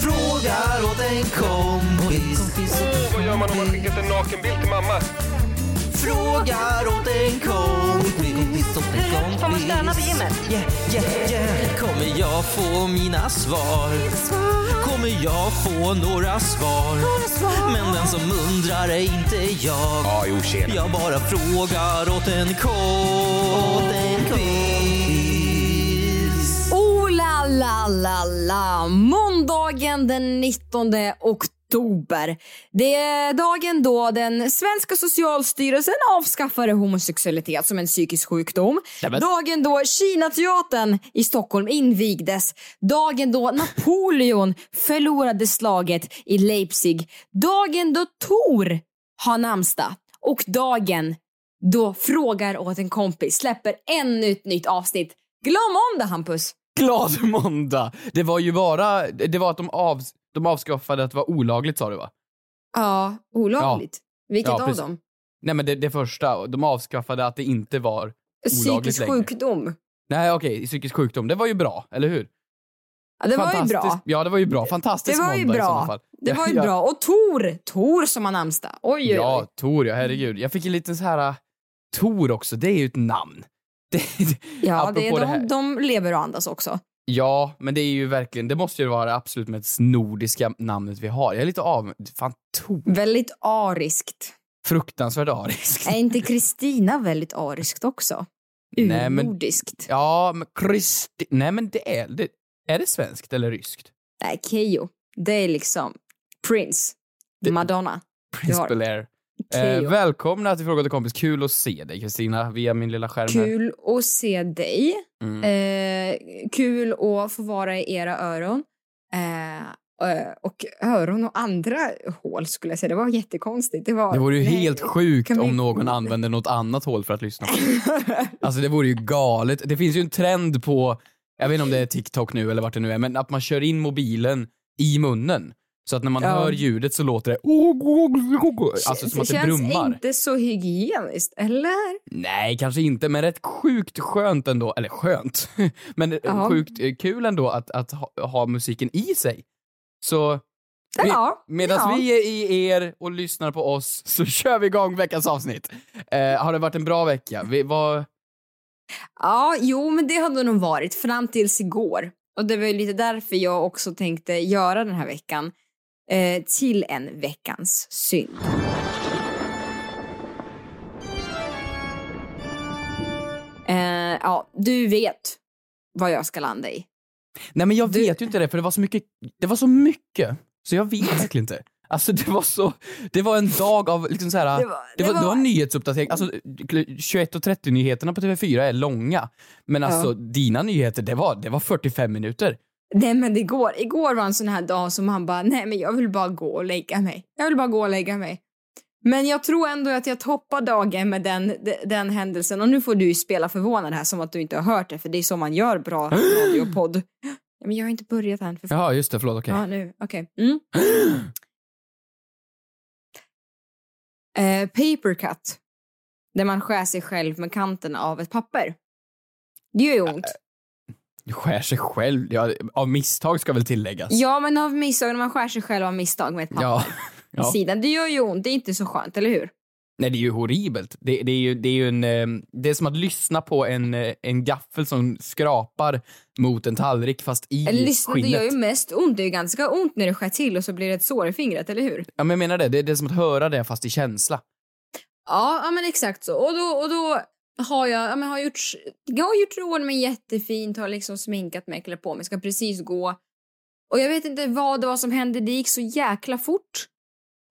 Frågar åt en kompis. Vad gör man om man skickat en nakenbild till mamma? Frågar åt en kompis. Får man stanna på gymmet? Yeah, yeah, yeah. Kommer jag få mina svar? Kommer jag få några svar? Men den som undrar är inte jag. Ja, jo, tjena. Jag bara frågar åt en kompis. Oh la la la la! Måndagen den 19 oktober. Det är dagen då den svenska socialstyrelsen avskaffade homosexualitet som en psykisk sjukdom. Nämen. Dagen då Kinateatern i Stockholm invigdes. Dagen då Napoleon förlorade slaget i Leipzig. Dagen då Tor har namnsdag. Och dagen då Frågar åt en kompis släpper ännu ett nytt avsnitt. Glöm om det Hampus! Glad måndag! Det var ju bara, det var att de, av, de avskaffade att det var olagligt sa du va? Ja, olagligt. Vilket Ja, av precis. dem? Nej men det, det första, de avskaffade att det inte var olagligt Psykisk sjukdom. Nej okej, psykisk sjukdom, det var ju bra, eller hur? Ja, det var ju bra. Ja det var ju bra, fantastisk Det var ju måndag i bra. fall. Det var ju ja, bra. Och Tor! Tor som har namnsdag. Oj, oj, oj. Ja, Tor ja, herregud. Jag fick en liten så här, uh, Tor också, det är ju ett namn. Ja, det är det här. de, de lever och andas också. Ja, men det är ju verkligen, det måste ju vara det absolut mest nordiska namnet vi har. Jag är lite av, fan Tor, Väldigt ariskt. fruktansvärt ariskt. Är inte Kristina väldigt ariskt också? Nej, men- Urnordiskt. Ja, men Kristi... Nej men det är det. Är det svenskt eller ryskt? Nej, Keyyo. Det är liksom Prince. Det- Madonna. Prince Bel-Air. Eh, välkomna till Fråga till kompis. Kul att se dig Kristina via min lilla skärm här. Kul att se dig. Mm. Eh, kul att få vara i era öron. Eh, eh, och öron och andra hål skulle jag säga. Det var jättekonstigt. Det, var, Det vore ju nej. helt sjukt vi- om någon använde något annat hål för att lyssna på. Alltså det vore ju galet. Det finns ju en trend på, jag vet inte om det är TikTok nu eller vart det nu är, men att man kör in mobilen i munnen. Så att när man Ja. hör ljudet så låter det Alltså som att det känns brummar. inte så hygieniskt, eller? Nej, kanske inte, men rätt sjukt skönt ändå. Eller skönt, men Ja. sjukt eh, kul ändå att, att ha, ha musiken i sig. Så Ja, medan ja. vi är i er och lyssnar på oss så kör vi igång veckans avsnitt. Eh, har det varit en bra vecka? Vi, vad, Ja, jo, men det hade nog varit fram tills igår. Och det var ju lite därför jag också tänkte göra den här veckan eh, till en veckans synd. Eh, ja, du vet vad jag ska landa i. Nej men jag Du- vet ju inte det för det var så mycket, det var så mycket, så jag vet verkligen inte. Alltså det var så, det var en dag av liksom så här, Det det var- var, det det var, var- en nyhetsuppdatering, alltså 21.30 nyheterna på TV4 är långa, men alltså dina nyheter, det var, det var 45 minuter. Nej men igår, igår var en sån här dag som man bara, nej men jag vill bara gå och lägga mig. Jag vill bara gå och lägga mig. Men jag tror ändå att jag toppar dagen med den, de- den händelsen. Och nu får du ju spela förvånad här som att du inte har hört det, för det är så man gör bra radio och podd. Men jag har inte börjat än. För. Jaha, just det, förlåt, okej. Ja, nu. Okej. Mm. Eh, paper cut. Där man skär sig själv med kanten av ett papper. Det gör ju ont. Skär sig själv, ja, av misstag ska väl tilläggas. Ja, men av misstag, när man skär sig själv av misstag med ett papper. Ja. i ja. sidan. Det gör ju ont, det är inte så skönt, eller hur? Nej, det är ju horribelt. Det, det är ju, det är ju en, eh, det är som att lyssna på en, eh, en gaffel som skrapar mot en tallrik fast i Eller lyssna, det skinnet. gör ju mest ont. Det är ju ganska ont när det skär till och så blir det ett sår i fingret, eller hur? Ja, men jag menar det, det är, det är som att höra det fast i känsla. Ja, ja men exakt så. Och då, och då har jag, ja, men har gjort, jag har gjort råd mig jättefint, har liksom sminkat mig, klätt på mig, ska precis gå. Och jag vet inte vad det var som hände, det gick så jäkla fort.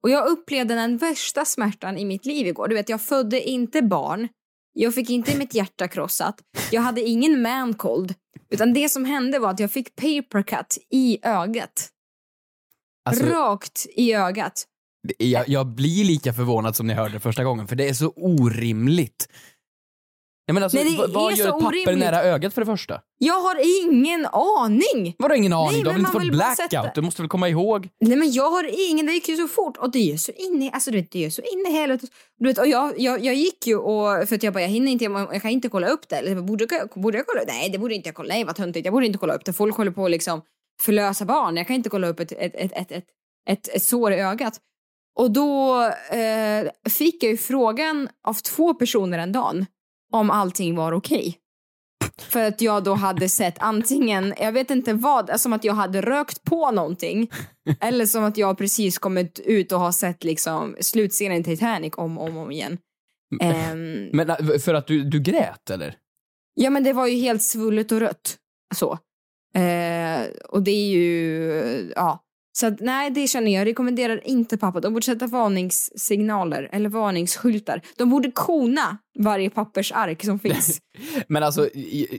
Och jag upplevde den värsta smärtan i mitt liv igår. Du vet, jag födde inte barn. Jag fick inte mitt hjärta krossat. Jag hade ingen mancold. Utan det som hände var att jag fick paper cut i ögat. Alltså, Rakt i ögat. jag, jag blir lika förvånad som jag hörde första gången, för det är så orimligt. Ja, men alltså, Nej, det vad- är gör så ett papper orimligt. nära ögat för det första? Jag har ingen aning! Vadå ingen aning? Nej, du har väl inte fått blackout? sätta- Du måste väl komma ihåg? Nej men jag har ingen, det gick ju så fort och det är så inne, alltså du vet det är så inne i helvete. Du vet och jag, jag, jag gick ju och, för att jag bara jag hinner inte, jag, jag kan inte kolla upp det. Eller borde, jag- borde jag kolla upp Nej det borde inte jag kolla, nej vad töntigt, jag borde inte kolla upp det. Folk håller på att liksom förlösa barn, jag kan inte kolla upp ett, ett, ett, ett, ett, ett, ett sår i ögat. Och då eh, fick jag ju frågan av två personer en dag om allting var okej. För att jag då hade sett antingen, jag vet inte vad, som att jag hade rökt på någonting. eller som att jag precis kommit ut och har sett liksom slutscenen i Titanic om och om, om igen. Ehm, Men äh, för att du, du grät eller? ja men det var ju helt svullet och rött. Så. Eh, och det är ju, ja. Så att, nej, det känner jag. Jag rekommenderar inte pappa. De borde sätta varningssignaler eller varningsskyltar. De borde kona varje pappersark som finns. Men alltså,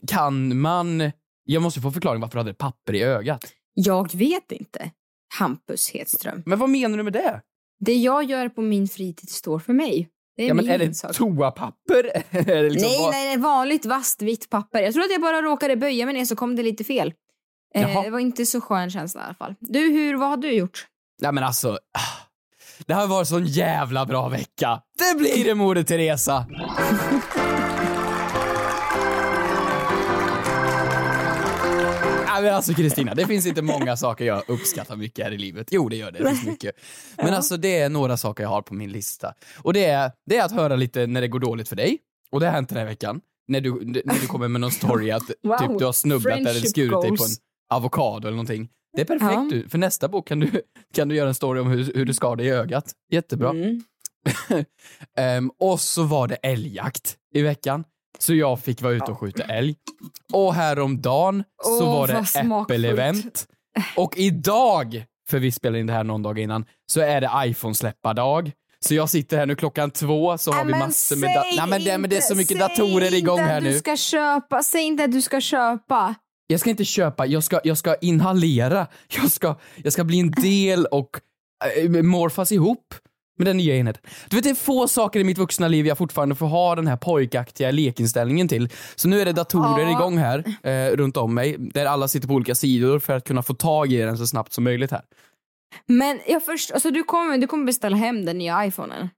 kan man... Jag måste få förklaring varför du hade papper i ögat. jag vet inte. Hampus Hedström. Men vad menar du med det? Det jag gör på min fritid står för mig. Det är Ja, men är det sak. toapapper? är det liksom nej, nej, nej, vanligt vasst vitt papper. Jag tror att jag bara råkade böja mig ner så kom det lite fel. Eh, det var inte så skön känsla i alla fall. Du, hur, vad har du gjort? Nej men alltså, ah, det har varit sån jävla bra vecka. Det blir det Moder Teresa. Men alltså Kristina, det finns inte många saker jag uppskattar mycket här i livet. Jo det gör det, det finns mycket. Men alltså det är några saker jag har på min lista. Och det är, det är att höra lite när det går dåligt för dig. Och det har hänt den här veckan. När du, när du kommer med någon story att Wow, typ du har snubblat eller skurit dig på en goals. Avokado eller någonting. Det är perfekt Ja. du. För nästa bok kan du, kan du göra en story om hur, hur du skar dig i ögat. Jättebra. Mm. Ehm, och så var det älgjakt i veckan. Så jag fick vara ute och skjuta älg. Och häromdagen så Åh, var det äppelevent. Och idag, för vi spelade in det här någon dag innan, så är det iPhone-släppardag. Så jag sitter här nu klockan två så har vi men massor med... säg Nej, men det, men det är så inte- mycket säg datorer igång inte här att nu. Du ska köpa, säg inte att du ska köpa. Jag ska inte köpa, jag ska, jag ska inhalera. Jag ska, jag ska bli en del och äh, morfas ihop med den nya enheten. Du vet, det är få saker i mitt vuxna liv jag fortfarande får ha den här pojkaktiga lekinställningen till. Så nu är det datorer Ja. igång här eh, runt om mig, där alla sitter på olika sidor för att kunna få tag i den så snabbt som möjligt här. Men jag först, alltså du kommer, du kommer beställa hem den nya iPhonen.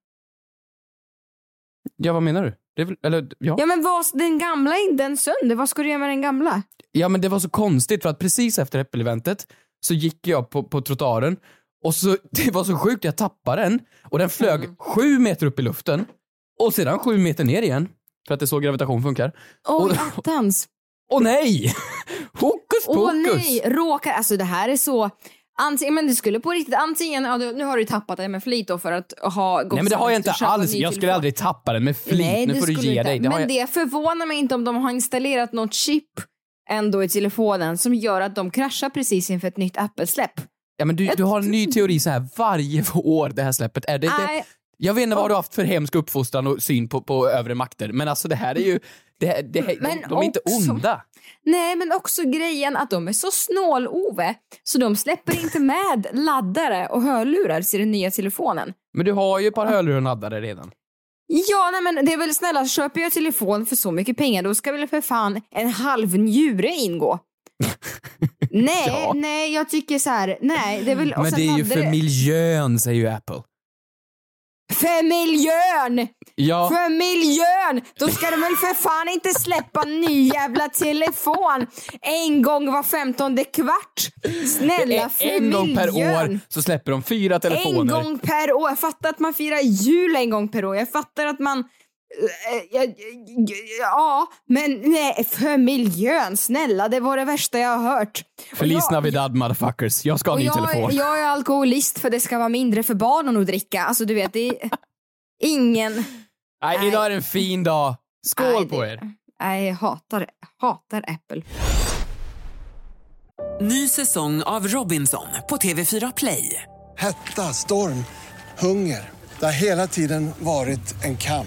Ja, vad menar du? Väl, eller, ja. Ja men vad, den gamla är inte ens sönder, vad ska du göra med den gamla? Ja men det var så konstigt för att precis efter äppeleventet så gick jag på, på trottoaren och så, det var så sjukt, jag tappade den och den flög Mm. sju meter upp i luften och sedan sju meter ner igen. För att det är så gravitation funkar. Åh Och- attans. Åh nej! Hokus pokus! Åh nej, råkar, alltså det här är så, antingen, men det skulle på riktigt, antingen, ja, du, nu har du tappat den med flit då för att ha gått Nej men det har jag inte alls, jag skulle aldrig tappa den med flit. Nej, nu får du ge dig. Det men jag... det förvånar mig inte om de har installerat något chip ändå i telefonen som gör att de kraschar precis inför ett nytt Apple-släpp. Ja men du, du har en ny teori så här varje år det här släppet. Är det, det, jag vet inte vad du har haft för hemsk uppfostran och syn på, på övre makter men alltså det här är ju, det, det, de, de är inte också- onda. Nej, men också grejen att de är så snål-Ove så de släpper inte med laddare och hörlurar till den nya telefonen. Men du har ju ett par hörlurar och laddare redan. Ja, nej, men det är väl snälla, köper jag telefon för så mycket pengar då ska väl för fan en halv njure ingå. nej, Ja. nej, jag tycker så här, nej, det är väl... Men det är ju för miljön, säger ju Apple. För miljön! Ja, För miljön! Då ska de väl för fan inte släppa en ny jävla telefon en gång var femtonde kvart. Snälla, för en gång per miljön. år så släpper de fyra En telefoner. gång per år. Jag fattar att man firar jul en gång per år. Jag fattar att man... eh, Ja, ja, men nej, för miljön. Snälla, det var det värsta jag har hört. Feliz jag- Navidad motherfuckers. Jag ska ha ny jag, telefon. jag är alkoholist för det ska vara mindre för barnen att dricka. Alltså du vet, det är ingen... Nej, nej. idag är en fin dag. Skål Nej, på er. Nej, jag hatar, hatar Apple. Ny säsong av Robinson på TV4 Play. Hetta, storm, hunger. Det har hela tiden varit en kamp.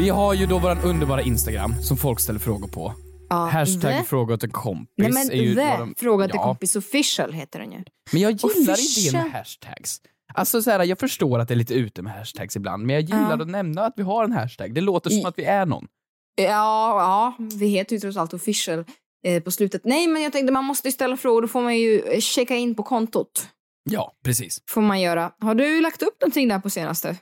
Vi har ju då våran underbara Instagram som folk ställer frågor på. Ja, Hashtag the- fråga en kompis. Nej men är ju the, de- fråga till ja. kompis official heter den ju. Men jag gillar Official. idén med hashtags. Alltså så här, jag förstår att det är lite ute med hashtags ibland, men jag gillar Ja. att nämna att vi har en hashtag. Det låter som I- att vi är någon. Ja, ja, vi heter ju trots allt official eh, på slutet. Nej, men jag tänkte man måste ju ställa frågor, då får man ju eh, checka in på kontot. Ja, precis. Får man göra. Har du lagt upp någonting där på senaste?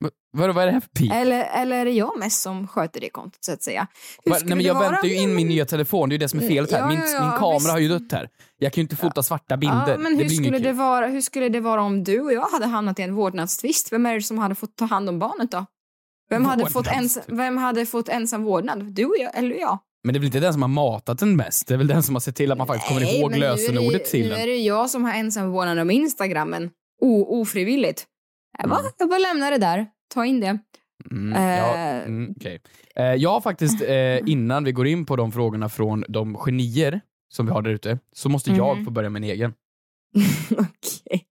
Vad, vad är det här för pip? Eller, eller är det jag mest som sköter det kontot så att säga? Hur Va, nej, men det jag vara väntar ju in min nya telefon, det är ju det som är felet här. Ja, Min, ja, ja, min kamera visst. har ju dött här. Jag kan ju inte fota svarta bilder. Men det hur blir skulle det, vara, hur skulle det vara om du och jag hade hamnat i en vårdnadstvist? Vem är det som hade fått ta hand om barnet då? Vem hade, fått ens, vem hade fått ensam vårdnad? Du och jag, eller jag? Men det är väl inte den som har matat den mest? Det är väl den som har sett till att man faktiskt kommer ihåg nu det- lösenordet till Nu den. är det jag som har ensam vårdnad om Instagrammen. O, ofrivilligt. Jag bara, jag bara lämnar det där. Ta in det. Mm, ja, Eh. mm, okej. Eh, jag har faktiskt, eh, innan vi går in på de frågorna från de genier som vi har där ute, så måste jag Mhm. få börja med en egen. Okej.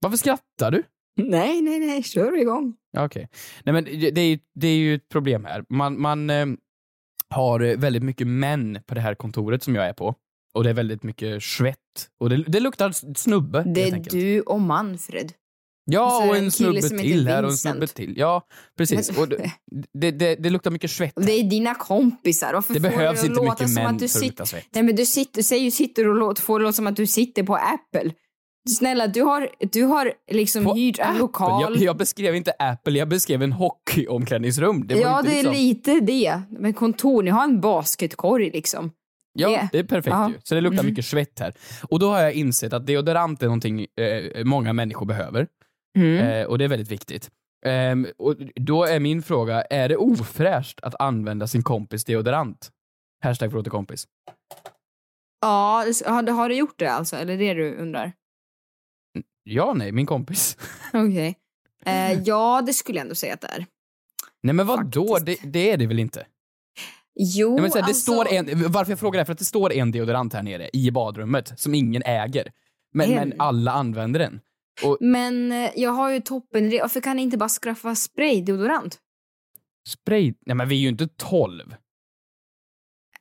Varför skrattar du? Nej, nej, nej. Kör igång. Okej. Nej men det det är, det är ju ett problem här. Man, man eh, har eh, väldigt mycket män på det här kontoret som jag är på. Och det är väldigt mycket svett. Och det, det luktar snubbe Det är du och Manfred. Ja, och så är och en en snubbe till här och en snubbe till. Ja, precis. Men- Och det, det, det, luktar mycket svett. Det är dina kompisar. Varför Det får behövs inte låta mycket som män att du för sitter... svett. Nej, men du, sitter, du säger ju sitter och låt, får det låta som att du sitter på Apple. Snälla, du har, du har liksom På hyrt en lokal. Jag, jag beskrev inte Apple, jag beskrev en hockeyomklädningsrum. Det ja, det är liksom... lite det. Men kontor, ni har en basketkorg liksom. Ja, Det- det är perfekt Ja. ju. Så det luktar Mm. mycket svett här. Och då har jag insett att deodorant är någonting eh, många människor behöver. Mm. Eh, och det är väldigt viktigt. Ehm, och då är min fråga, är det ofräscht att använda sin kompis deodorant? Hashtag till kompis. Ja, det- har, har du gjort det alltså? Eller det du undrar? Ja, nej, min kompis. Okej. Eh, ja, det skulle jag ändå säga att det är. nej men vadå, det, Faktiskt. det är det väl inte? Jo, Nej, men så här, det alltså... står en, varför jag frågar det är för att det står en deodorant här nere i badrummet som ingen äger. Men, En? men alla använder den. Men eh, jag har ju toppen Varför kan ni inte bara skaffa spraydeodorant? Spray, nej men vi är ju inte 12.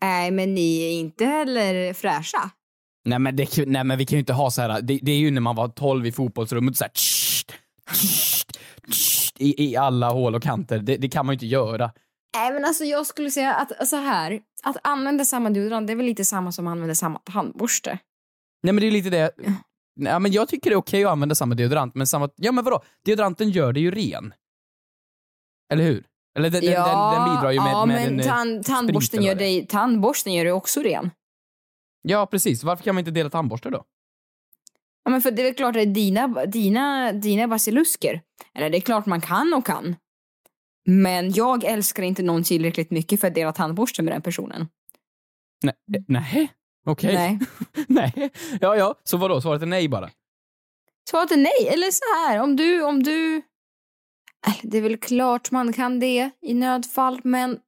Nej, men ni är inte heller fräscha. Nej men, det, nej men vi kan ju inte ha så här. Det, det är ju när man var 12 i fotbollsrummet så här, tsch, tsch, tsch, i, i alla hål och kanter. Det, det kan man ju inte göra. Nej, men alltså jag skulle säga att så här. Att använda samma deodorant, det är väl lite samma som att använda samma tandborste. Nej men det är lite det. Nej, men jag tycker det är okej att använda samma deodorant, men samma... Ja men vadå? Deodoranten gör det ju ren. Eller hur? Eller den, den, den, den bidrar ju med, ja, med men en... eh, tan- tandborsten, gör dig, tandborsten gör dig också ren. Ja precis, varför kan man inte dela tandborste då? Ja, men för det är väl klart att dina, dina, dina basilusker. Eller det är klart man kan och kan. Men jag älskar inte någon tillräckligt mycket för att dela tandborste med den personen. Nej, eh, nej. Okej. Nej. nej. Ja, ja, så vadå? Svaret är nej bara? Svaret är nej. Eller så här, om du, om du... Äh, Det är väl klart man kan det i nödfall, men...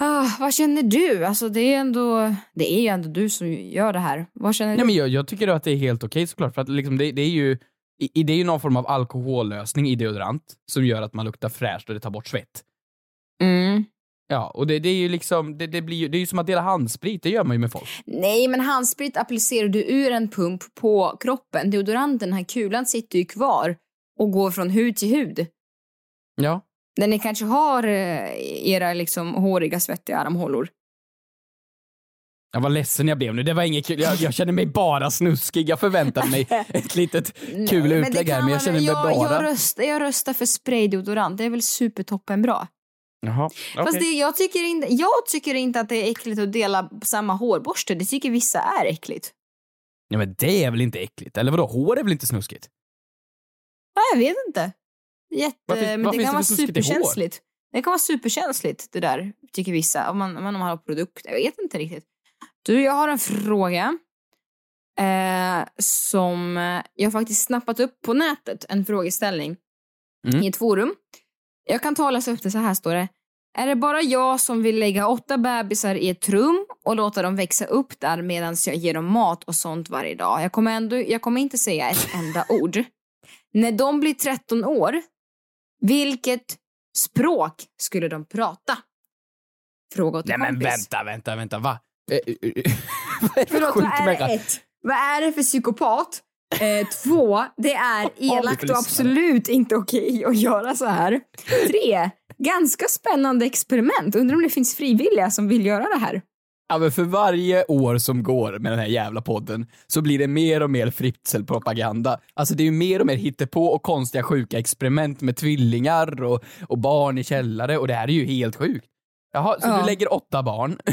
Ah, vad känner du? Alltså det är ändå... Det är ju ändå du som gör det här. Vad känner Nej, du? men jag, jag tycker att det är helt okej såklart, för att liksom det, det är ju i- i- det är ju någon form av alkohollösning i deodorant som gör att man luktar fräscht och det tar bort svett. Mm. Ja, och det, det är ju liksom, det, det blir det är ju som att dela handsprit, det gör man ju med folk. Nej, men handsprit applicerar du ur en pump på kroppen. Deodoranten, den här kulan, sitter ju kvar och går från hud till hud. Ja. Där ni kanske har eh, era liksom håriga, svettiga armhålor. Jag var ledsen jag blev nu, det var inget kul. Jag, jag känner mig bara snuskig. Jag förväntade mig ett litet kul utlägg här, men jag känner mig jag, bara... Jag röstar, jag röstar för spraydeodorant. Det är väl supertoppen bra. Jaha, Fast okej. det, jag, tycker inte, jag tycker inte att det är äckligt att dela samma hårborste. Det tycker vissa är äckligt. Ja men det är väl inte äckligt? Eller vadå, hår är väl inte snuskigt? Nej, jag vet inte. Jätte, finns- men vad det kan vara superkänsligt. Det kan vara superkänsligt det där, tycker vissa. Om man, om man har produkt. Jag vet inte riktigt. Du, jag har en fråga. Eh, som eh, jag faktiskt snappat upp på nätet. En frågeställning. Mm. I ett forum. Jag kan ta och läsa upp det så här står det. Är det bara jag som vill lägga åtta bebisar i ett rum och låta dem växa upp där medan jag ger dem mat och sånt varje dag? Jag kommer, ändå, jag kommer inte säga ett enda ord. När de blir 13 år, vilket språk skulle de prata? Fråga åt Nej en men kompis. vänta, vänta, vänta, va? Eh, eh, eh, Förlåt, vad är det? Ett, vad är det för psykopat? Eh, två, det är elakt och absolut inte okej att göra så här. Tre, ganska spännande experiment. Undrar om det finns frivilliga som vill göra det här. Ja men för varje år som går med den här jävla podden så blir det mer och mer fritzelpropaganda. Alltså det är ju mer och mer hittepå och konstiga sjuka experiment med tvillingar och, och barn i källare och det här är ju helt sjukt. Jaha, så Ja. du lägger åtta barn?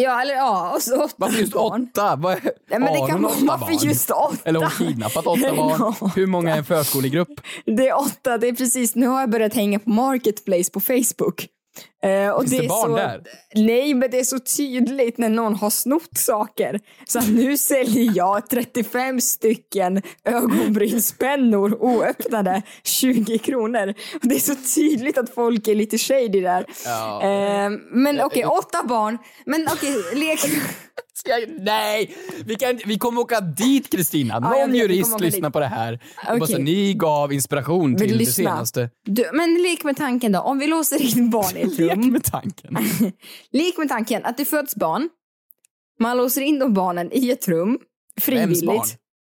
Ja, eller ja, och så åtta Varför just barn. åtta? Vad är- Nej, men det kan vara åtta varför barn? just åtta. Eller har hon kidnappat åtta barn? Ja. Hur många är en förskolegrupp? Det är åtta, det är precis, nu har jag börjat hänga på Marketplace på Facebook. Eh, och Finns det är barn så, där? Nej, men det är så tydligt när någon har snott saker. Så nu säljer jag 35 stycken ögonbrynspennor oöppnade, 20 kronor. Och det är så tydligt att folk är lite shady där. Ja. Eh, men okej, åtta barn. Men okej, lek... Ska jag, nej! Vi, kan, vi kommer åka dit Kristina. Ja, Någon vet, vi jurist lyssnar dit. på det här. Okay. Bara så, ni gav inspiration till det senaste. Du, men lek med tanken då, om vi låser in barn i ett Lek med tanken. Lek med tanken att det föds barn. Man låser in de barnen i ett rum. Frivilligt. barn?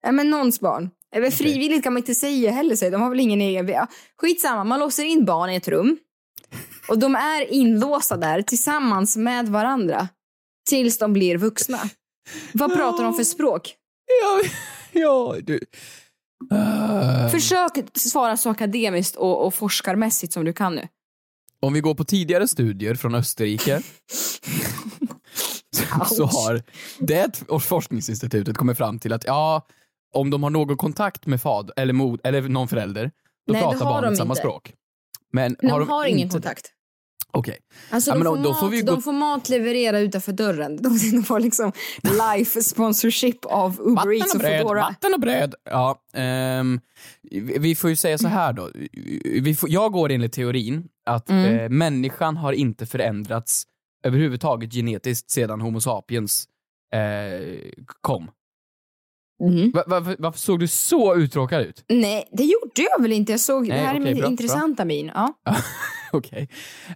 Ja, men någons barn. Eller frivilligt kan man inte säga heller. Säg. De har väl ingen egen... Ja, skitsamma, man låser in barn i ett rum. Och de är inlåsta där tillsammans med varandra. Tills de blir vuxna. Vad pratar de för språk? Ja, ja du. Uh, Försök svara så akademiskt och, och forskarmässigt som du kan nu. Om vi går på tidigare studier från Österrike så, har det forskningsinstitutet kommit fram till att ja, om de har någon kontakt med fad eller, mod, eller någon förälder, då Nej, pratar har barnet samma inte. språk. Men De har har, de ingen inte kontakt. Okej. Alltså Ja, de, får då mat, får vi de gå- får mat leverera utanför dörren. De, de får liksom life sponsorship av Uber Eats och bröd, Foodora. vatten och bröd. Ja, ehm, vi får ju säga så här då. Får, jag går enligt teorin att Mm. eh, människan har inte förändrats överhuvudtaget genetiskt sedan Homo sapiens eh, kom. Mhm. Va, va, varför såg du så uttråkad ut? Nej, det gjorde jag väl inte. Jag såg, Nej, det här är okej, min bra, intressanta min. Ja. Okej.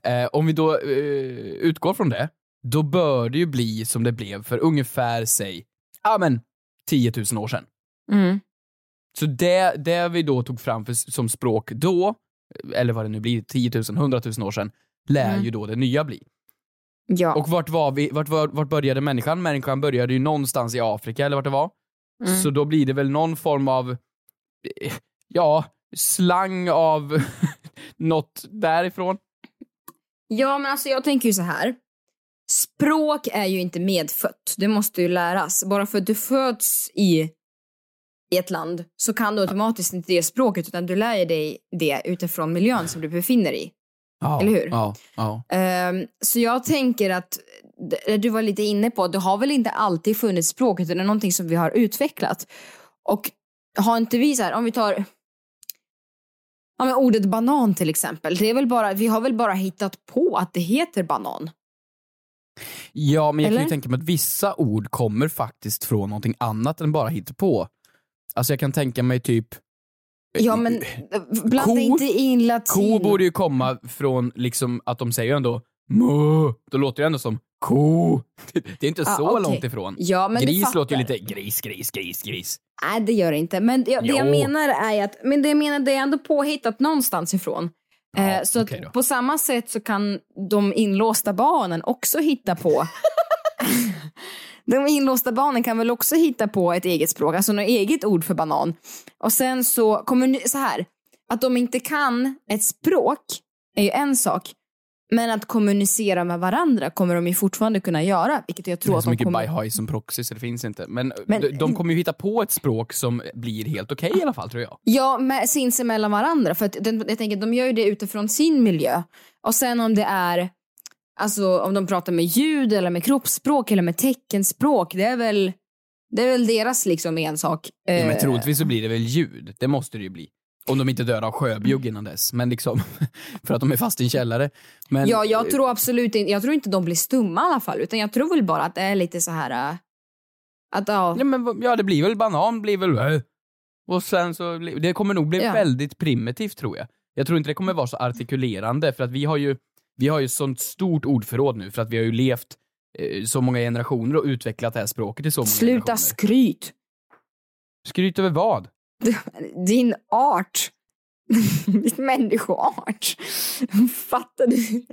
Eh, om vi då eh, utgår från det, då bör det ju bli som det blev för ungefär, säg, ja men 10 000 år sedan. Mm. Så det, det vi då tog fram för, som språk då, eller vad det nu blir, 10 000, 100 000 år sedan, lär Mm. ju då det nya bli. Ja. Och vart, var vi, vart, var, vart började människan? Människan började ju någonstans i Afrika, eller vart det var. Mm. Så då blir det väl någon form av, eh, ja, slang av något därifrån. ja, men alltså jag tänker ju så här. Språk är ju inte medfött. Det måste ju läras. Bara för att du föds i, i ett land så kan du automatiskt inte det språket utan du lär dig det utifrån miljön som du befinner dig i. Ja, Eller hur? Ja, ja. Ehm, så jag tänker att det du var lite inne på, det har väl inte alltid funnits språk utan det är någonting som vi har utvecklat. Och har inte vi så här, om vi tar ja, men ordet banan till exempel, det är väl bara, vi har väl bara hittat på att det heter banan. Ja, men jag kan Eller? ju tänka mig att vissa ord kommer faktiskt från någonting annat än bara på. Alltså jag kan tänka mig typ Ja men blanda Ko- inte in latin. Ko borde ju komma från liksom att de säger ändå mu, då låter det ändå som ko. Det är inte Ah, så okej. långt ifrån. Ja, men gris låter ju lite gris, gris, gris, gris. Nej, det gör det inte. Men det, det jag menar är att men det jag menar, det är ändå påhittat någonstans ifrån. eh, så att på samma sätt så kan de inlåsta barnen också hitta på De inlåsta barnen kan väl också hitta på ett eget språk, alltså något eget ord för banan. Och sen så kommer så här, att de inte kan ett språk är ju en sak. Men att kommunicera med varandra kommer de ju fortfarande kunna göra, vilket jag Det tror är att så de mycket kommer... som proxy så det finns inte. Men, Men- de, de kommer ju hitta på ett språk som blir helt okej i alla fall tror jag. Ja, med, sinsemellan varandra. För att den, jag tänker, de gör ju det utifrån sin miljö. Och sen om det är, alltså om de pratar med ljud eller med kroppsspråk eller med teckenspråk, det är väl, det är väl deras liksom ensak. Ja, Eh, men troligtvis så blir det väl ljud, det måste det ju bli. Om de inte dör av sjöbjugg innan dess, men liksom för att de är fast i en källare. Men, ja, jag tror absolut inte, jag tror inte de blir stumma i alla fall, utan jag tror väl bara att det är lite så här äh, att ja, Ja, men, ja det blir väl banan, blir väl äh. Och sen så, det kommer nog bli Ja. väldigt primitivt tror jag. Jag tror inte det kommer vara så artikulerande för att vi har ju, vi har ju sånt stort ordförråd nu för att vi har ju levt eh, så många generationer och utvecklat det här språket i så många sluta generationer. skryt. Skryt över vad? Din art. Din människoart. Fattar du?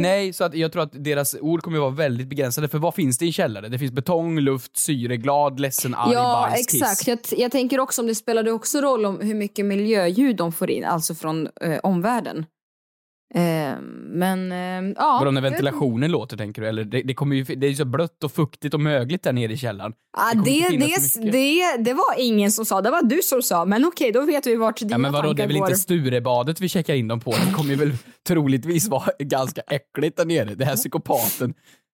Nej, så att jag tror att deras ord kommer att vara väldigt begränsade, för vad finns det i källare? Det finns betong, luft, syre, glad, ledsen, arg, Ja, bajs, exakt. Jag, jag tänker också om det spelade också roll om hur mycket miljöljud de får in, alltså från eh, omvärlden. Eh, men, eh, ja. Vadå när ventilationen låter tänker du? Eller det, det, kommer ju, det är ju så blött och fuktigt och mögligt där nere i källaren. Kommer det, det, det, mycket. det, var ingen som sa, det var du som sa. Men okej, då vet vi vart dina Ja men vadå, det är tankar väl går. inte Sturebadet vi checkar in dem på? Det kommer ju väl troligtvis vara ganska äckligt där nere. Det här psykopaten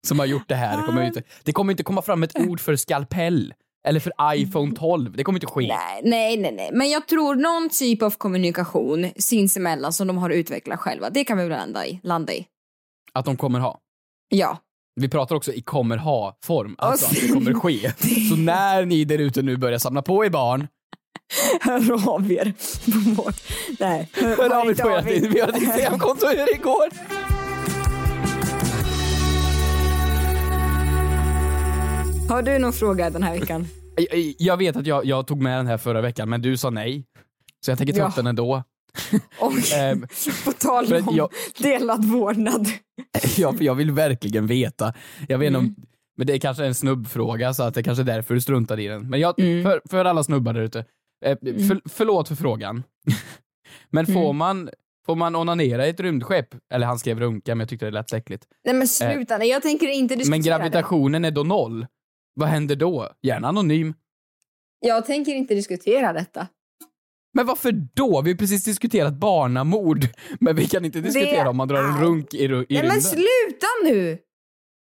som har gjort det här. Det kommer, inte, det kommer inte komma fram ett ord för skalpell. Eller för iPhone 12. Det kommer inte ske. Nej, nej, nej, nej. Men jag tror någon typ av kommunikation sinsemellan som de har utvecklat själva, det kan vi landa i. Landa i. Att de kommer ha. Ja. Vi pratar också i kommer ha-form, alltså att det kommer ske. Så när ni där ute nu börjar samla på er barn, Hör av er på vårt... Nej, hör av er på er. ert, vi har ett Instagramkonto hur det går. Har du någon fråga den här veckan? Jag- Jag vet att jag, jag tog med den här förra veckan, men du sa nej. Så jag tänker ta Ja. upp den ändå. Och Ehm, på tal om jag- delad vårdnad. ja, för jag vill verkligen veta. Jag vet Mm. om, men det är kanske en snubbfråga så att det kanske är därför du struntar i den. Men jag, Mm. för, för alla snubbar där ute, eh, för, förlåt för frågan. men får Mm. man Får man onanera i ett rymdskepp? Eller han skrev runka, men jag tyckte det lät så äckligt. Nej men sluta, nej, jag tänker inte diskutera Men gravitationen är då noll. Vad händer då? Gärna anonym. Jag tänker inte diskutera detta. Men varför då? Vi har precis diskuterat barnamord. Men vi kan inte diskutera Det om man drar en är- runk i, i Nej men rymden. sluta nu!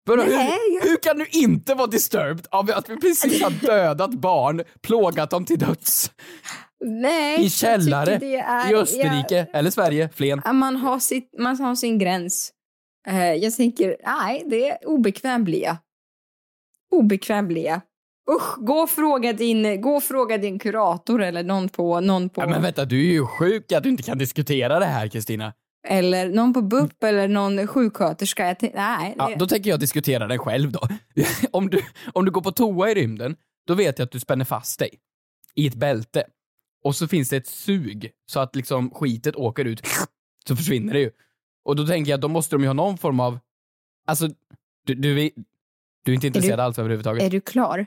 Nej, hur, jag- hur kan du inte vara disturbed av att vi precis har dödat barn, plågat dem till döds? Nej, I källare, jag är- i Österrike, eller Sverige, Flen. Man, har sitt, man har sin gräns. Eh, jag tänker, nej, det är obekväm blir jag. Obekväm blir jag. Usch, gå och fråga din, gå fråga din kurator eller någon på, någon på, Ja, men vänta, du är ju sjuk att du inte kan diskutera det här Kristina. eller någon på BUP eller någon sjuksköterska. Jag nej, Ja, då tänker jag diskutera det själv då. om, du, om du går på toa i rymden, då vet jag att du spänner fast dig i ett bälte. Och så finns det ett sug så att liksom skitet åker ut, så försvinner det ju. Och då tänker jag att då måste de ju ha någon form av, alltså, du, du, du är inte intresserad alls överhuvudtaget. är du klar?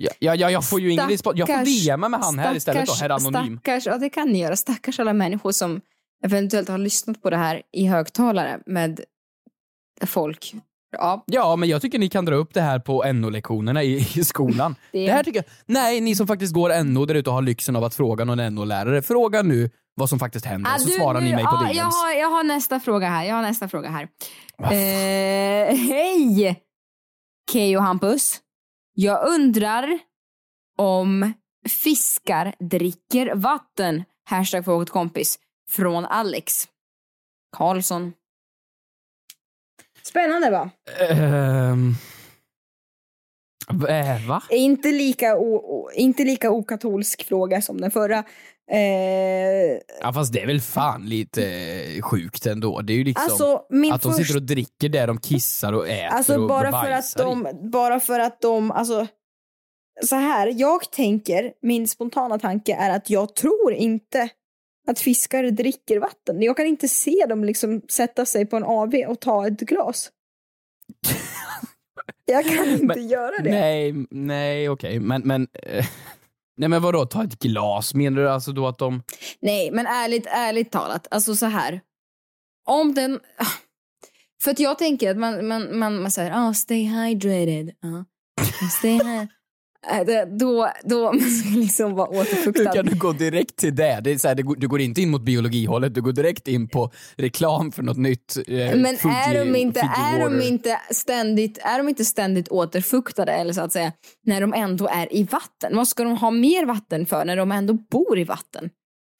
Ja, ja, ja, jag får ju ingen respons. Jag får Stackars- DMa med han här istället då, herr Anonym. Stackars, ja det kan ni göra. Stackars alla människor som eventuellt har lyssnat på det här i högtalare med folk. Ja, Ja, men jag tycker ni kan dra upp det här på NO-lektionerna i, i skolan. Det- Det... här tycker jag, nej, ni som faktiskt går NO där ute och har lyxen av att fråga någon NO-lärare, fråga nu vad som faktiskt händer, Ah, så du, svarar ni du, mig på ja, DMs. jag, har, jag har nästa fråga här. Jag har nästa fråga här. Eh, Hej! Keyyo och Hampus. Jag undrar om fiskar dricker vatten. Hashtag frågat kompis. Från Alex Karlsson. Spännande va? Ehm, eh, va? Inte lika, o, o, inte lika okatolsk fråga som den förra. Eh, Ja, fast det är väl fan lite eh, sjukt ändå. Det är ju liksom Alltså, att de sitter och dricker där de kissar och äter Alltså och bara för att i. de, bara för att de, alltså så här, jag tänker, min spontana tanke är att jag tror inte att fiskar dricker vatten. Jag kan inte se dem liksom sätta sig på en AV och ta ett glas. jag kan inte Men- göra det. Nej, nej okej, men, men eh, Nej men vadå, ta ett glas? Menar du alltså då att de... Nej, men ärligt, ärligt talat, alltså så här. om den... För att jag tänker att man, man, man, man säger oh, stay hydrated. Uh. Stay då, då man ska liksom vara Hur återfuktad. kan du gå direkt till det? det, är så här, du går inte in mot biologihållet, du går direkt in på reklam för något nytt. Eh, Men Fuji- är de, inte, är, de inte ständigt, är de inte ständigt återfuktade eller så att säga när de ändå är i vatten? Vad ska de ha mer vatten för när de ändå bor i vatten?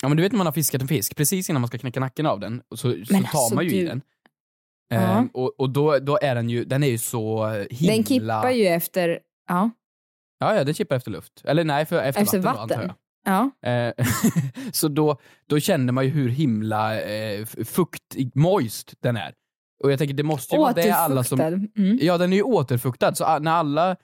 Ja men du vet när man har fiskat en fisk, precis innan man ska knäcka nacken av den, så, så tar alltså, man ju i du- den. Ja. Ehm, och och då, då är den ju, den är ju så himla... Den kippar ju efter, ja, Ja, ja, den kippar efter luft. Eller nej, för, efter, efter vatten, vatten. Då, antar ja. jag. Eh, så då, då känner man ju hur himla eh, fukt, moist den är. Och jag tänker det måste ju vara det alla som... Mm. Ja, den är ju återfuktad. Så när alla... eh,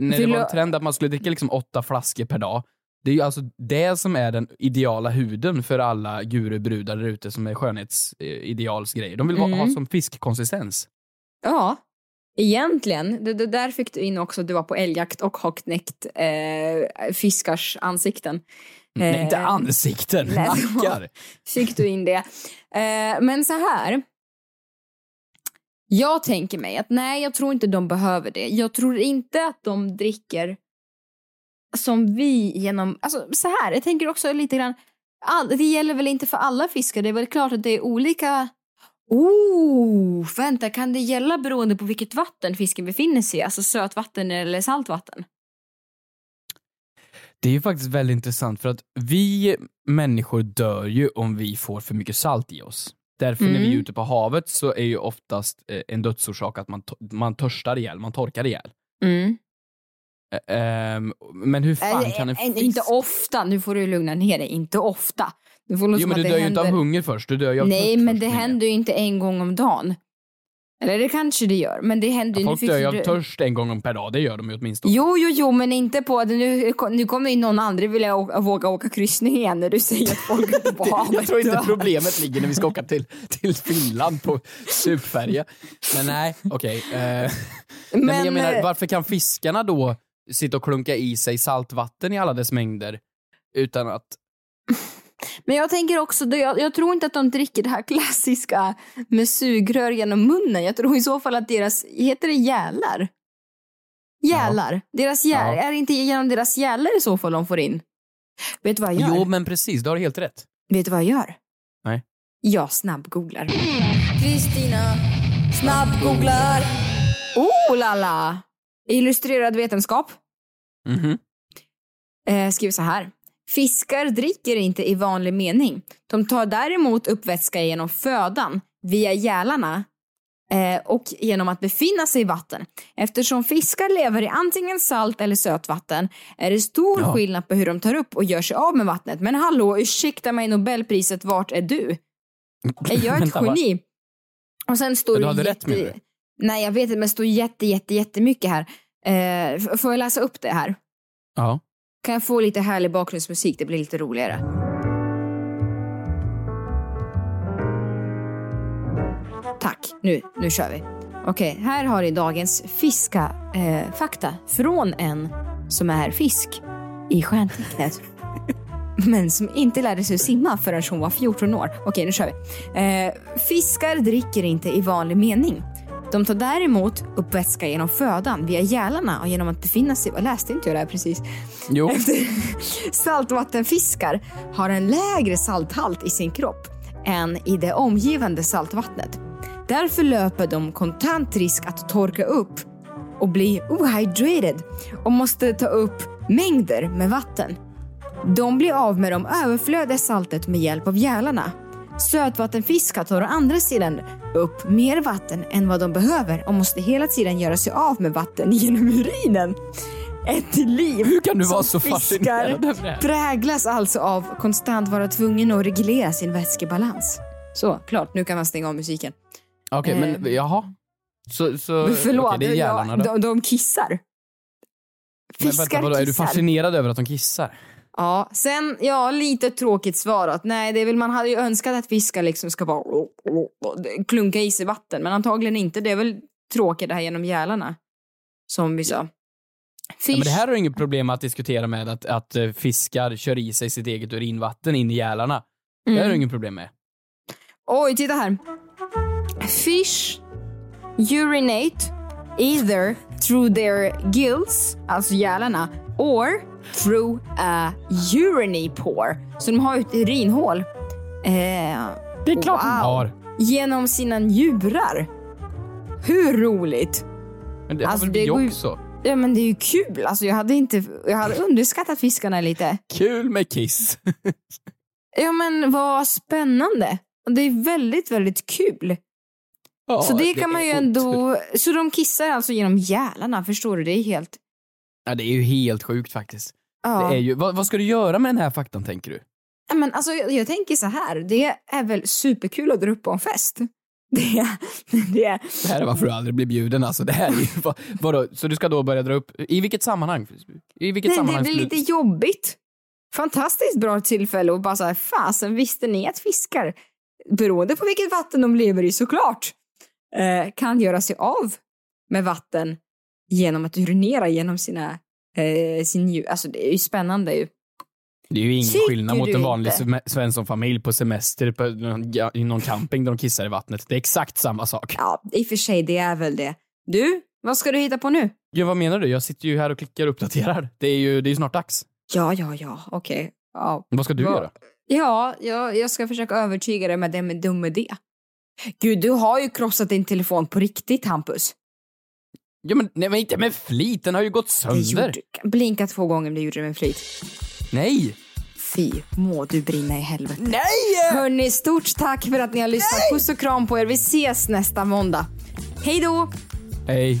När det Vill var en trend att man skulle dricka liksom åtta flaskor per dag. Det är ju alltså det som är den ideala huden för alla gurubrudar där ute som är skönhetsidealsgrejer. De vill Mm. ha som fiskkonsistens. Ja, egentligen. Det, det där fick du in också, du var på älgjakt och har knäckt eh, fiskars ansikten. Nej, inte Eh, ansikten, nej, nackar. Fick du in det. Eh, men så här. Jag tänker mig att nej, jag tror inte de behöver det. Jag tror inte att de dricker som vi genom... Alltså så här, jag tänker också lite grann... All, det gäller väl inte för alla fiskar? Det är väl klart att det är olika... Oh, vänta, kan det gälla beroende på vilket vatten fisken befinner sig i? Alltså sötvatten eller saltvatten? Det är ju faktiskt väldigt intressant för att vi människor dör ju om vi får för mycket salt i oss. Därför när vi är Mm. ute på havet så är ju oftast eh, en dödsorsak att man, man törstar ihjäl, man torkar ihjäl. Mm. Ä- ehm, men hur fan Äh, kan en fisk... Inte ofta, nu får du lugna ner dig. Inte ofta. Det får Jo men du det dör ju inte av hunger först, du dör ju av Nej, men det händer ju inte en gång om dagen. Eller det kanske det gör, men det händer Ja, ju... folk dör ju av törst en gång per dag, det gör de ju åtminstone. Jo, jo, jo, men inte på... Nu, nu kommer ju någon aldrig vilja åka, våga åka kryssning igen när du säger att folk ute på havet Jag tror inte problemet ligger när vi ska åka till, till Finland på supfärja. Men nej, okej. Eh, nej, men jag Men, menar, eh, varför kan fiskarna då sitta och klunka i sig saltvatten i alla dess mängder utan att... Men jag tänker också, jag, jag tror inte att de dricker det här klassiska med sugrör genom munnen. Jag tror i så fall att deras, heter det gälar? Gälar. Deras gä, Ja. Är det inte genom deras gälar i så fall de får in? Vet du vad jag gör? Jo, men precis, du har helt rätt. Vet du vad jag gör? Nej. Jag snabbgooglar. Kristina snabbgooglar. Oh la la! Illustrerad vetenskap. Mhm. Eh, skriver så här. Fiskar dricker inte i vanlig mening. De tar däremot upp vätska genom födan via gälarna eh, och genom att befinna sig i vatten. Eftersom fiskar lever i antingen salt eller sötvatten är det stor Ja. skillnad på hur de tar upp och gör sig av med vattnet. Men hallå, ursäkta mig Nobelpriset, vart är du? Är jag ett geni? Och sen står Ja, du det hade jätte... rätt, menar du? Nej, jag vet inte, men det står jätte, jätte, jättemycket här. Eh, får jag läsa upp det här? Ja. Kan jag få lite härlig bakgrundsmusik? Det blir lite roligare. Tack, nu, nu kör vi. Okej, här har ni dagens fiska eh, fakta från en som är fisk i stjärntecknet. Men som inte lärde sig simma förrän hon var 14 år. Okej, nu kör vi. Eh, fiskar dricker inte i vanlig mening. De tar däremot upp vätska genom födan via gälarna och genom att befinna sig... Jag läste inte jag det här precis? Jo. Saltvattenfiskar har en lägre salthalt i sin kropp än i det omgivande saltvattnet. Därför löper de kontant risk att torka upp och bli ohydrated och måste ta upp mängder med vatten. De blir av med de överflödiga saltet med hjälp av gälarna. Sötvattenfiskar tar å andra sidan upp mer vatten än vad de behöver och måste hela tiden göra sig av med vatten genom urinen. Ett liv Hur kan du vara som så över det här? präglas alltså av konstant vara tvungen att reglera sin vätskebalans. Så, klart, nu kan man stänga av musiken. Okej, men Eh. jaha. Så, så, Men Förlåt, okej, det är gälarna ja, då. de, de kissar. Men Fiskar vänta, vadå, är du kissar. fascinerad över att de kissar? Ja, sen, ja, lite tråkigt svarat. Nej, det är väl, man hade ju önskat att fiskar liksom ska bara klunka i sig vatten, men antagligen inte. Det är väl tråkigt det här genom gälarna. Som vi sa. Ja, Fish. men det här har inget problem att diskutera med att, att eh, fiskar kör i sig sitt eget urinvatten in i gälarna. Det har Mm. du inget problem med. Oj, titta här. Fish urinate either through their gills, alltså gälarna, or through a urinary pore. Så de har ju ett urinhål. Eh, Det är klart de har. Genom sina njurar. Hur roligt? Men det har Alltså, väl det vi också? Ja men det är ju kul. Alltså jag hade inte, jag hade underskattat fiskarna lite. Kul med kiss. Ja men vad spännande. Det är väldigt, väldigt kul. Ja, så det kan man ju ändå, så de kissar alltså genom gälarna, förstår du? Det är helt, Ja, det är ju helt sjukt faktiskt. ja. Det är ju, vad, vad ska du göra med den här faktan tänker du? Ja, Men alltså jag, jag tänker så här, det är väl superkul att dra upp på en fest. Det det Det här är varför du aldrig blir bjuden alltså. Det här är ju, vad, vadå, så du ska då börja dra upp, i vilket sammanhang? I vilket nej, det sammanhang blir skulle du- lite jobbigt. Fantastiskt bra tillfälle och bara så här, fasen visste ni att fiskar, beroende på vilket vatten de lever i såklart, eh, kan göra sig av med vatten genom att urinera genom sina, eh, sin djur. Alltså det är ju spännande ju. Det är ju ingen Tycker skillnad mot en vanlig Svenssonfamilj på semester på i någon camping där de kissar i vattnet. Det är exakt samma sak. Ja, i och för sig, det är väl det. Du, vad ska du hitta på nu? Ja, vad menar du? Jag sitter ju här och klickar och uppdaterar. Det är ju det är ju snart dags. Ja, ja, ja, okej. Ja. Vad ska du Vad- göra? Ja, jag, jag ska försöka övertyga dig med det med dum idé. Gud, du har ju krossat din telefon på riktigt, Hampus. Ja, men, nej, men inte med flit, den har ju gått Det sönder. gjorde, blinka två gånger, men det gjorde du med flit. Nej! Fy, må du brinna i helvete. Nej! Hörni, stort tack för att ni har lyssnat. Puss och kram på er. Vi ses nästa måndag. Hej då! Hej.